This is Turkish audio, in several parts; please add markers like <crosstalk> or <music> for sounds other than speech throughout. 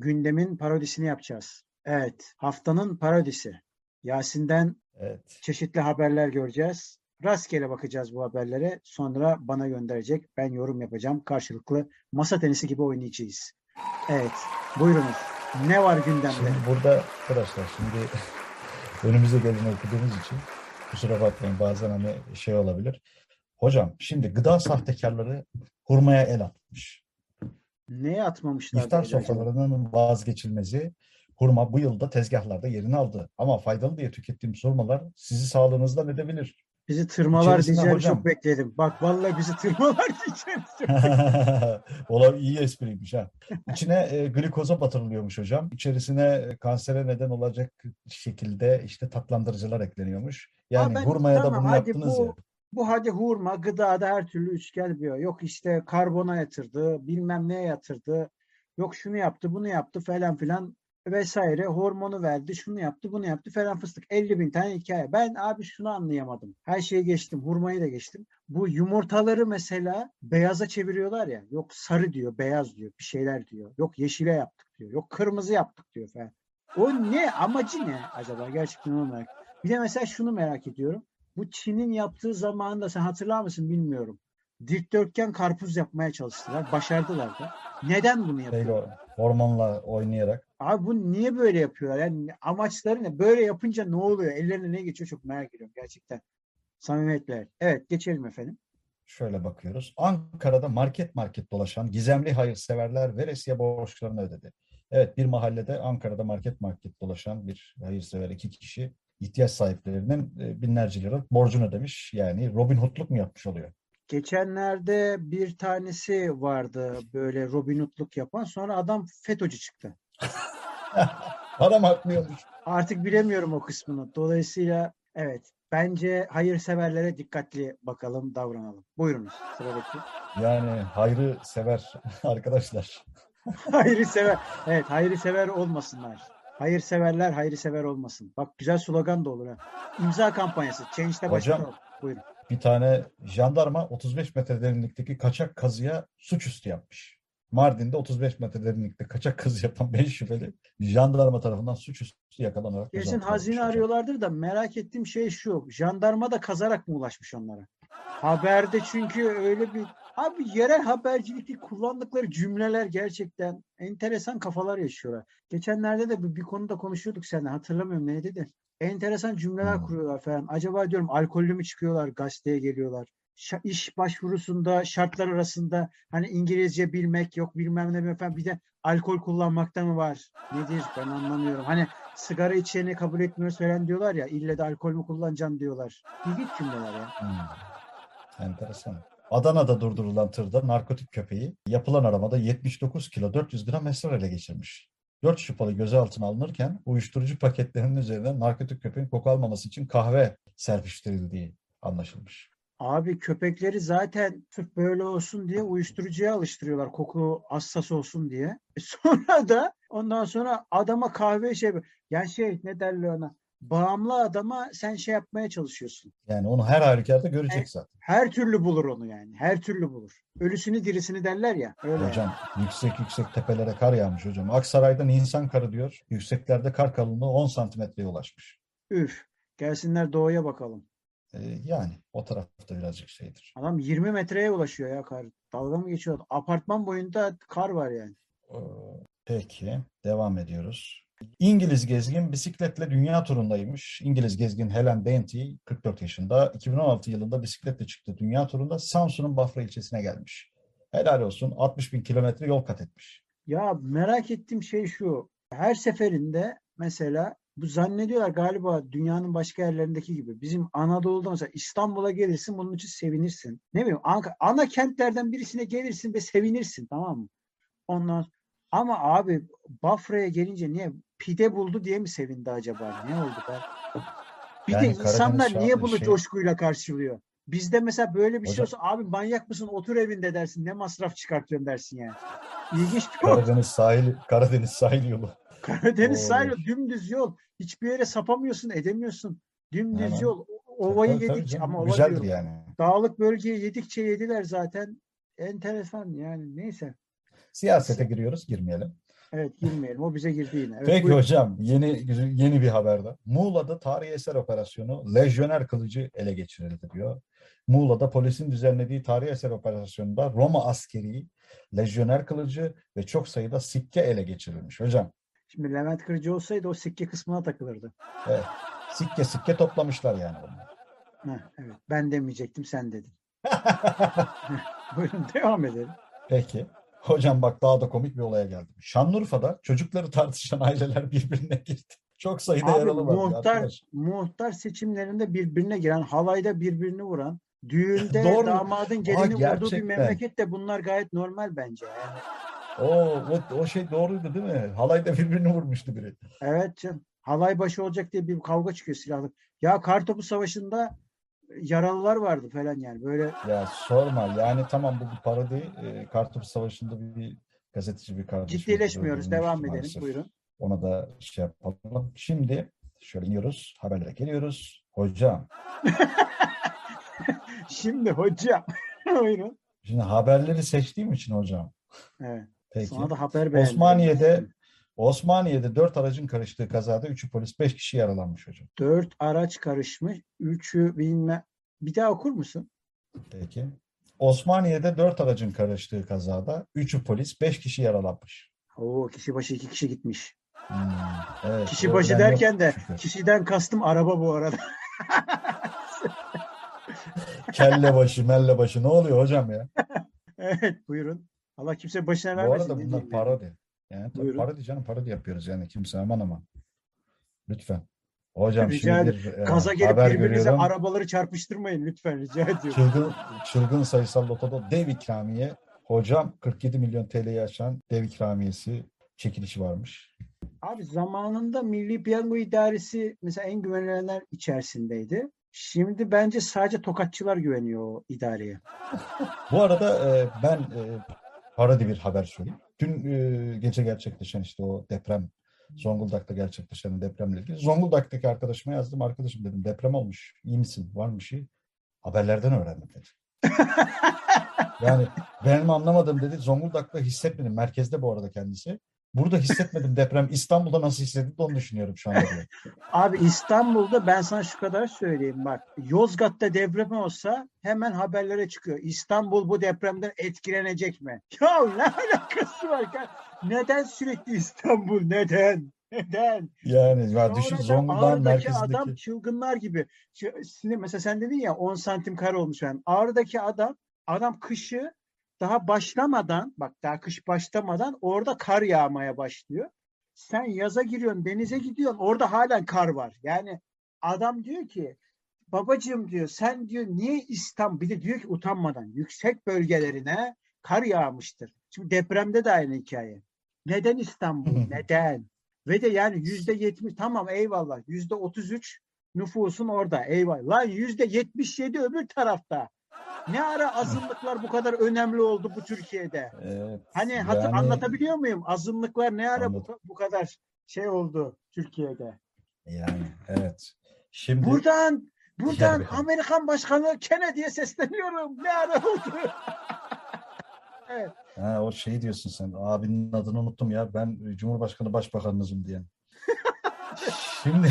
Gündemin parodisini yapacağız. Evet, haftanın parodisi. Yasin'den Evet. çeşitli haberler göreceğiz. Rastgele bakacağız bu haberlere. Sonra bana gönderecek. Ben yorum yapacağım. Karşılıklı masa tenisi gibi oynayacağız. Evet, buyurunuz. Ne var gündemde? Şimdi burada arkadaşlar şimdi <laughs> önümüze geleni okuduğumuz için kusura bakmayın bazen hani şey olabilir. Hocam şimdi gıda sahtekarları hurmaya el atmış. Neye atmamışlar? İftar sofralarının vazgeçilmezi hurma bu yılda tezgahlarda yerini aldı. Ama faydalı diye tükettiğimiz hurmalar sizi sağlığınızdan edebilir. Bizi tırmalar diyeceğim hocam- çok bekledim. Bak vallahi bizi tırmalar <laughs> diyeceğim çok bekledim. <laughs> Olabilir, iyi espriymiş ha. İçine e, glikoza batırılıyormuş hocam. İçerisine e, kansere neden olacak şekilde işte tatlandırıcılar ekleniyormuş. Yani ben- hurmaya da bunu yaptınız bu- ya. Bu hadi hurma gıdada her türlü üçgen diyor. Yok işte karbona yatırdı, bilmem neye yatırdı. Yok şunu yaptı, bunu yaptı falan filan vesaire. Hormonu verdi, şunu yaptı, bunu yaptı falan fıstık. 50 bin tane hikaye. Ben abi şunu anlayamadım. Her şeyi geçtim, hurmayı da geçtim. Bu yumurtaları mesela beyaza çeviriyorlar ya. Yok sarı diyor, beyaz diyor, bir şeyler diyor. Yok yeşile yaptık diyor. Yok kırmızı yaptık diyor falan. O ne? Amacı ne acaba? Gerçekten onu merak Bir de mesela şunu merak ediyorum. Bu Çin'in yaptığı zamanında sen hatırlar mısın bilmiyorum. Dikdörtgen karpuz yapmaya çalıştılar. Başardılar da. Neden bunu Şeyle, yapıyorlar? hormonla oynayarak. Abi bu niye böyle yapıyorlar? Yani amaçları ne? Böyle yapınca ne oluyor? Ellerine ne geçiyor çok merak ediyorum gerçekten. Samimiyetle. Evet geçelim efendim. Şöyle bakıyoruz. Ankara'da market market dolaşan gizemli hayırseverler veresiye borçlarını ödedi. Evet bir mahallede Ankara'da market market dolaşan bir hayırsever iki kişi ihtiyaç sahiplerinin e, binlerce lira borcunu ödemiş. Yani Robin Hood'luk mu yapmış oluyor? Geçenlerde bir tanesi vardı böyle Robin Hood'luk yapan. Sonra adam FETÖ'cü çıktı. <laughs> Adam haklıyormuş. Artık bilemiyorum o kısmını. Dolayısıyla evet bence hayırseverlere dikkatli bakalım, davranalım. Buyurunuz sıradaki. Yani hayrı sever <laughs> arkadaşlar. Hayırsever. Evet hayırsever olmasınlar. Hayırseverler hayırsever olmasın. Bak güzel slogan da olur ha. İmza kampanyası. Change'de başlayalım. Buyurun. Bir tane jandarma 35 metre derinlikteki kaçak kazıya suçüstü yapmış. Mardin'de 35 metre derinlikte kaçak kazı yapan 5 şüpheli jandarma tarafından suçüstü yakalanarak Kesin hazine arıyorlardır da merak ettiğim şey şu. Jandarma da kazarak mı ulaşmış onlara? Haberde çünkü öyle bir abi yerel habercilikte kullandıkları cümleler gerçekten enteresan kafalar yaşıyorlar. Geçenlerde de bir, bir konuda konuşuyorduk seninle hatırlamıyorum neydi de. Enteresan cümleler Hmm. kuruyorlar falan. Acaba diyorum alkollü mü çıkıyorlar gazeteye geliyorlar. Şa- iş başvurusunda şartlar arasında hani İngilizce bilmek yok bilmem ne falan bir de alkol kullanmakta mı var? Nedir ben anlamıyorum. Hani sigara içeni kabul etmiyoruz falan diyorlar ya ille de alkol mü kullanacaksın diyorlar. İlginç cümleler ya. Hmm. Enteresan. Adana'da durdurulan tırda narkotik köpeği yapılan aramada 79 kilo 400 gram esrar ele geçirmiş. 4 şüpheli gözaltına alınırken uyuşturucu paketlerinin üzerine narkotik köpeğin koku almaması için kahve serpiştirildiği anlaşılmış. Abi köpekleri zaten sırf böyle olsun diye uyuşturucuya alıştırıyorlar. Koku hassas olsun diye. <laughs> Sonra da ondan sonra adama kahve şey yani şey ne derler ona bağımlı adama sen şey yapmaya çalışıyorsun. Yani onu her halükarda görecek zaten. Her türlü bulur onu yani. Her türlü bulur. Ölüsünü dirisini derler ya. Öyle. Hocam yüksek yüksek tepelere kar yağmış hocam. Aksaray'da Nisan karı diyor. Yükseklerde kar kalınlığı 10 santimetreye ulaşmış. Üf. Gelsinler doğuya bakalım. Ee, yani o tarafta birazcık şeydir. Adam 20 metreye ulaşıyor ya kar. Dalga mı geçiyor? Apartman boyunda kar var yani. Ee, Peki devam ediyoruz. İngiliz gezgin bisikletle dünya turundaymış. İngiliz gezgin Helen Dainty 44 yaşında. 2016 yılında bisikletle çıktı dünya turunda. Samsun'un Bafra ilçesine gelmiş. Helal olsun 60 bin kilometre yol kat etmiş. Ya merak ettiğim şey şu. Her seferinde mesela bu zannediyorlar galiba dünyanın başka yerlerindeki gibi. Bizim Anadolu'da mesela İstanbul'a gelirsin bunun için sevinirsin. Ne bileyim Anka- ana kentlerden birisine gelirsin ve sevinirsin tamam mı? Ondan ama abi Bafra'ya gelince niye pide buldu diye mi sevindi acaba? Ne oldu be? Bir Yani de insanlar niye bunu şey- coşkuyla karşılıyor? Bizde mesela böyle bir şey Hocam- olsa abi manyak mısın otur evinde dersin ne masraf çıkartıyorsun dersin yani. İlginç bir. Karadeniz sahili, Karadeniz sahil yolu. <laughs> Karadeniz sahili Doğru. dümdüz yol. Hiçbir yere sapamıyorsun, edemiyorsun. Dümdüz Hemen. yol. Ovayı Tabii, tabii yedik canım, ama ova Güzeldir diyorum. yani. Dağlık bölgeyi yedikçe yediler zaten. Enteresan yani neyse. Siyasete giriyoruz, girmeyelim. Evet girmeyelim. O bize girdi yine. Evet, Peki buyurun. hocam yeni yeni bir haberde. Muğla'da tarihi eser operasyonu lejyoner kılıcı ele geçirildi diyor. Muğla'da polisin düzenlediği tarihi eser operasyonunda Roma askeri, lejyoner kılıcı ve çok sayıda sikke ele geçirilmiş. Hocam Şimdi Levent Kırcı olsaydı o sikke kısmına takılırdı. evet, sikke sikke toplamışlar yani bunlar. Heh, evet. Ben demeyecektim sen dedin. <laughs> <laughs> Buyurun devam edelim. Peki. Hocam bak daha da komik bir olaya geldim. Şanlıurfa'da çocukları tartışan aileler birbirine girdi. Çok sayıda Abi yaralı var. muhtar, arkadaş. muhtar seçimlerinde birbirine giren, halayda birbirini vuran, düğünde Doğru. damadın gelini vurduğu bir memlekette bunlar gayet normal bence. Yani. O, o, o şey doğruydu değil mi? Halayda birbirini vurmuştu biri. Evet canım. Halay başı olacak diye bir kavga çıkıyor silahlı. Ya Kartopu Savaşı'nda yaralılar vardı falan yani. Böyle Ya sorma. Yani tamam bu bir parodi. E, Kartopu Savaşı'nda bir gazeteci bir kardeşimiz ciddileşmiyoruz. Devam edelim. maalesef. Buyurun. Ona da şey yapalım. Şimdi şöyle iniyoruz. Haberlere geliyoruz. Hocam. <laughs> Şimdi hocam. <laughs> Buyurun. Şimdi haberleri seçtiğim için hocam. Evet. Peki. Sana da haber beğendim. Osmaniye'de Osmaniye'de dört aracın karıştığı kazada üçü polis, beş kişi yaralanmış hocam. Dört araç karışmış. Üçü bilme. Bir daha okur musun? Peki. Osmaniye'de dört aracın karıştığı kazada üçü polis, beş kişi yaralanmış. Oo kişi başı iki kişi gitmiş. Hmm, evet, Kişi başı derken de şükür. kişiden kastım araba bu arada. <laughs> Kelle başı, melle başı. Ne oluyor hocam ya? <laughs> evet buyurun. Allah kimse başına Bu vermesin. arada ne bunlar parodi. Yani tabii Buyurun. parodi canım parodi yapıyoruz yani kimse aman aman. Lütfen. Hocam Rica şimdi bir e, Gaza gelip haber birbirinize görüyorum. arabaları çarpıştırmayın lütfen rica <laughs> ediyorum. Çılgın, çılgın sayısal lotoda dev ikramiye. Hocam 47 milyon TL'yi aşan dev ikramiyesi çekilişi varmış. Abi zamanında Milli Piyango İdaresi mesela en güvenilenler içerisindeydi. Şimdi bence sadece tokatçılar güveniyor o idareye. Bu arada e, ben e, parodi bir haber söyleyeyim. Dün e, gece gerçekleşen işte o deprem, Zonguldak'ta gerçekleşen depremle ilgili. Zonguldak'taki arkadaşıma yazdım. Arkadaşım dedim deprem olmuş. İyi misin? Var mı şey? Haberlerden öğrendim dedi. <laughs> Yani benim anlamadım dedi. Zonguldak'ta hissetmedim. Merkezde bu arada kendisi. Burada hissetmedim deprem. İstanbul'da nasıl hissettim onu düşünüyorum şu anda. Abi İstanbul'da ben sana şu kadar söyleyeyim bak. Yozgat'ta deprem olsa hemen haberlere çıkıyor. İstanbul bu depremden etkilenecek mi? Ya ne alakası var? ya? Neden sürekli İstanbul? Neden? Neden? Yani ya düşün Zonguldak'ın Ağrı'daki adam merkezindeki. çılgınlar gibi. Şimdi mesela sen dedin ya 10 santim kare olmuş yani. Ağrı'daki adam adam kışı daha başlamadan bak daha kış başlamadan orada kar yağmaya başlıyor. Sen yaza giriyorsun denize gidiyorsun orada halen kar var. Yani adam diyor ki babacığım diyor sen diyor niye İstanbul bir de diyor ki utanmadan yüksek bölgelerine kar yağmıştır. Şimdi depremde de aynı hikaye. Neden İstanbul? <laughs> Neden? Ve de yani yüzde yetmiş tamam eyvallah yüzde otuz üç nüfusun orada eyvallah. Lan yüzde yetmiş yedi öbür tarafta. Ne ara azınlıklar bu kadar önemli oldu bu Türkiye'de? Evet, Hani hatır, yani- anlatabiliyor muyum? Azınlıklar ne ara bu, bu kadar şey oldu Türkiye'de? Yani evet. Şimdi Buradan buradan bakalım. Amerikan Başkanı Kennedy'ye sesleniyorum. Ne ara oldu? <laughs> evet. ha, o şey diyorsun sen. Abinin adını unuttum ya. Ben Cumhurbaşkanı Başbakanınızım diyen. <laughs> Şimdi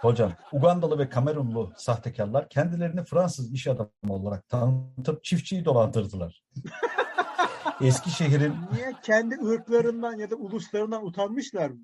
hocam Ugandalı ve Kamerunlu sahtekarlar kendilerini Fransız iş adamı olarak tanıtıp çiftçiyi dolandırdılar. <laughs> Eskişehir'in Niye kendi ırklarından ya da uluslarından utanmışlar mı?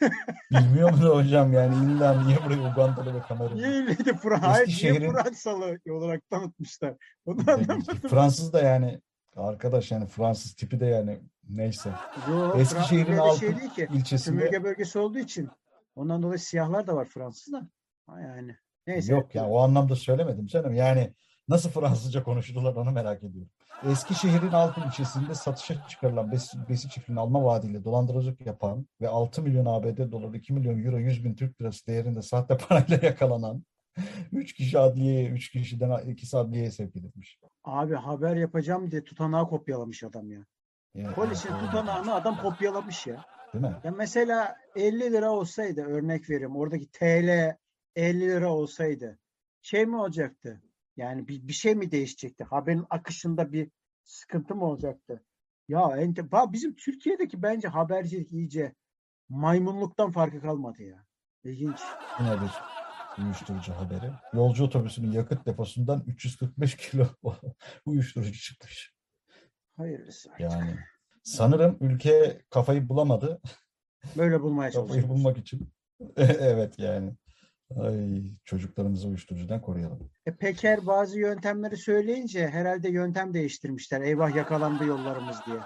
<laughs> Bilmiyor mu hocam yani illa niye buraya Ugandalı ve Kamerunlu? Niye iyiydi Fra? Hayır, niye Eskişehir'in- Fransalı olarak tanıtmışlar? Onu anlamadım. Fransız da yani arkadaş yani Fransız tipi de yani neyse. Yo, Eskişehir'in altı şey ilçesinde Sömürge bölgesi olduğu için. Ondan dolayı siyahlar da var Fransız'da. Ha yani. Neyse. yok ya o anlamda söylemedim canım. Yani nasıl Fransızca konuştular onu merak ediyorum. Eskişehir'in Altın ilçesinde satışa çıkarılan besi, besi çiftliğini alma vaadiyle dolandırıcılık yapan ve 6 milyon ABD doları 2 milyon euro 100 bin Türk lirası değerinde sahte <laughs> parayla yakalanan 3 kişi adliyeye, 3 kişiden ikisi adliyeye sevk edilmiş. Abi haber yapacağım diye tutanağı kopyalamış adam ya. Yani, Polisin öyle. tutanağını adam kopyalamış ya. Değil mi? Ya mesela 50 lira olsaydı örnek veriyorum oradaki TL 50 lira olsaydı şey mi olacaktı? Yani bir, bir şey mi değişecekti? Haberin akışında bir sıkıntı mı olacaktı? Ya ente, bizim Türkiye'deki bence habercilik iyice maymunluktan farkı kalmadı ya. İlginç. Yine bir uyuşturucu haberi. Yolcu otobüsünün yakıt deposundan 345 kilo <laughs> uyuşturucu çıkmış. Hayırlısı. artık. Yani sanırım ülke kafayı bulamadı. Böyle bulmaya Kafayı çalışıyoruz. bulmak için. <laughs> evet yani. Ay çocuklarımızı uyuşturucudan koruyalım. E, Peker bazı yöntemleri söyleyince herhalde yöntem değiştirmişler. Eyvah yakalandı yollarımız diye.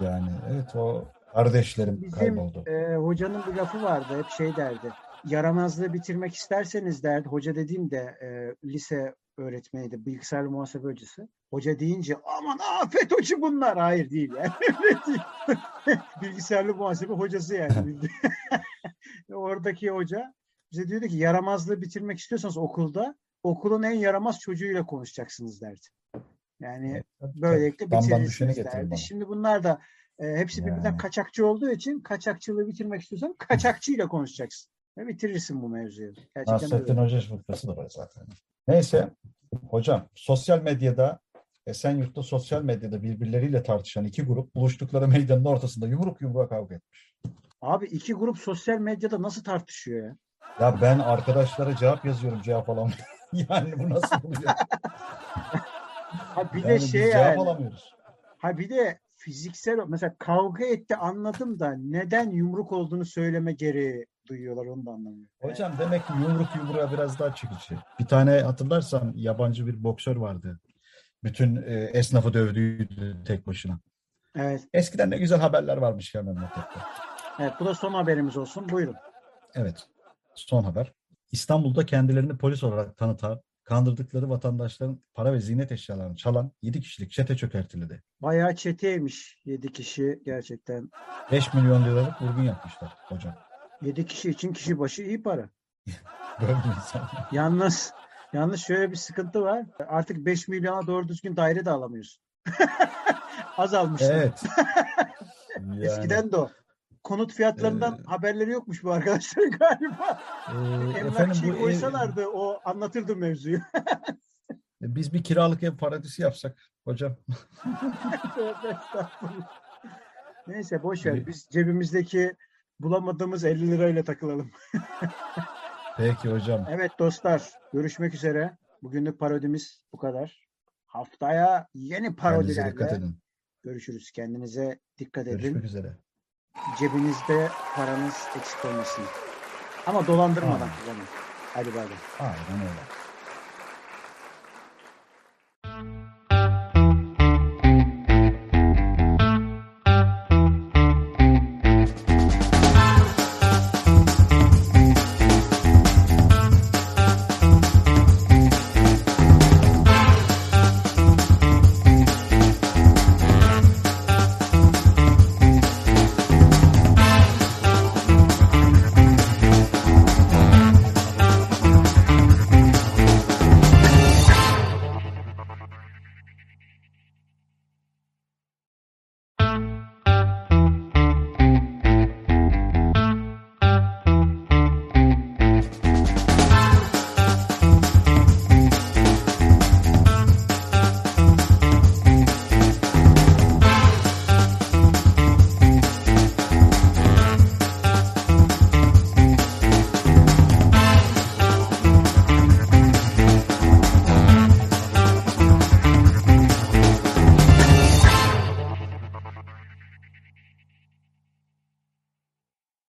Yani evet o kardeşlerim Bizim kayboldu. e, hocanın bir lafı vardı. Hep şey derdi. Yaramazlığı bitirmek isterseniz derdi. Hoca dediğim de e, lise öğretmeniydi. Bilgisayarlı muhasebe hocası. Hoca deyince aman afet hoca bunlar. Hayır değil yani. <laughs> <laughs> Bilgisayarlı muhasebe hocası yani. <laughs> Oradaki hoca bize diyordu ki yaramazlığı bitirmek istiyorsanız okulda okulun en yaramaz çocuğuyla konuşacaksınız derdi. Yani Evet, böylelikle bitirirsiniz derdi. bana. Şimdi bunlar da e, hepsi birbirinden Yani. kaçakçı olduğu için kaçakçılığı bitirmek istiyorsan kaçakçıyla konuşacaksın. Ve bitirirsin bu mevzuyu. Gerçekten Nasrettin. Hoca fıkrası da var zaten. Neyse hocam sosyal medyada Esenyurt'ta sosyal medyada birbirleriyle tartışan iki grup buluştukları meydanın ortasında yumruk yumruğa kavga etmiş. Abi iki grup sosyal medyada nasıl tartışıyor ya? Ya ben arkadaşlara cevap yazıyorum cevap alamıyorum. <laughs> yani bu nasıl oluyor? Ha bir de şey cevap yani. alamıyoruz. Ha bir de fiziksel mesela kavga etti anladım da neden yumruk olduğunu söyleme gereği duyuyorlar onu da anlamıyorum. Hocam demek ki yumruk yumruğa biraz daha çekici. Bir tane hatırlarsan yabancı bir boksör vardı. Bütün e, esnafı dövdüydü tek başına. Evet. Eskiden ne güzel haberler varmış ya memlekette. Evet bu da son haberimiz olsun. Buyurun. Evet. Son haber. İstanbul'da kendilerini polis olarak tanıtan, kandırdıkları vatandaşların para ve ziynet eşyalarını çalan 7 kişilik çete çökertildi. Bayağı çeteymiş 7 kişi gerçekten. 5 milyon liralık vurgun yapmışlar hocam. 7 kişi için kişi başı iyi para. <laughs> Yalnız yalnız şöyle bir sıkıntı var. Artık 5 milyona doğru düzgün daire de alamıyorsun. <laughs> Azalmışlar. Evet. Yani, <laughs> Eskiden de o. Konut fiyatlarından Ee, haberleri yokmuş bu arkadaşların galiba. e, Emlakçıyı bu ev- koysalardı o anlatırdı mevzuyu. biz bir kiralık ev paradisi yapsak hocam. Neyse boş ver. Biz cebimizdeki bulamadığımız 50 lirayla takılalım. <laughs> Peki hocam. Evet dostlar görüşmek üzere. Bugünlük parodimiz bu kadar. Haftaya yeni parodilerle görüşürüz. Kendinize dikkat edin. Görüşmek üzere. Cebinizde paranız eksik olmasın. Ama dolandırmadan kullanın. Hadi bay bay. Aynen öyle.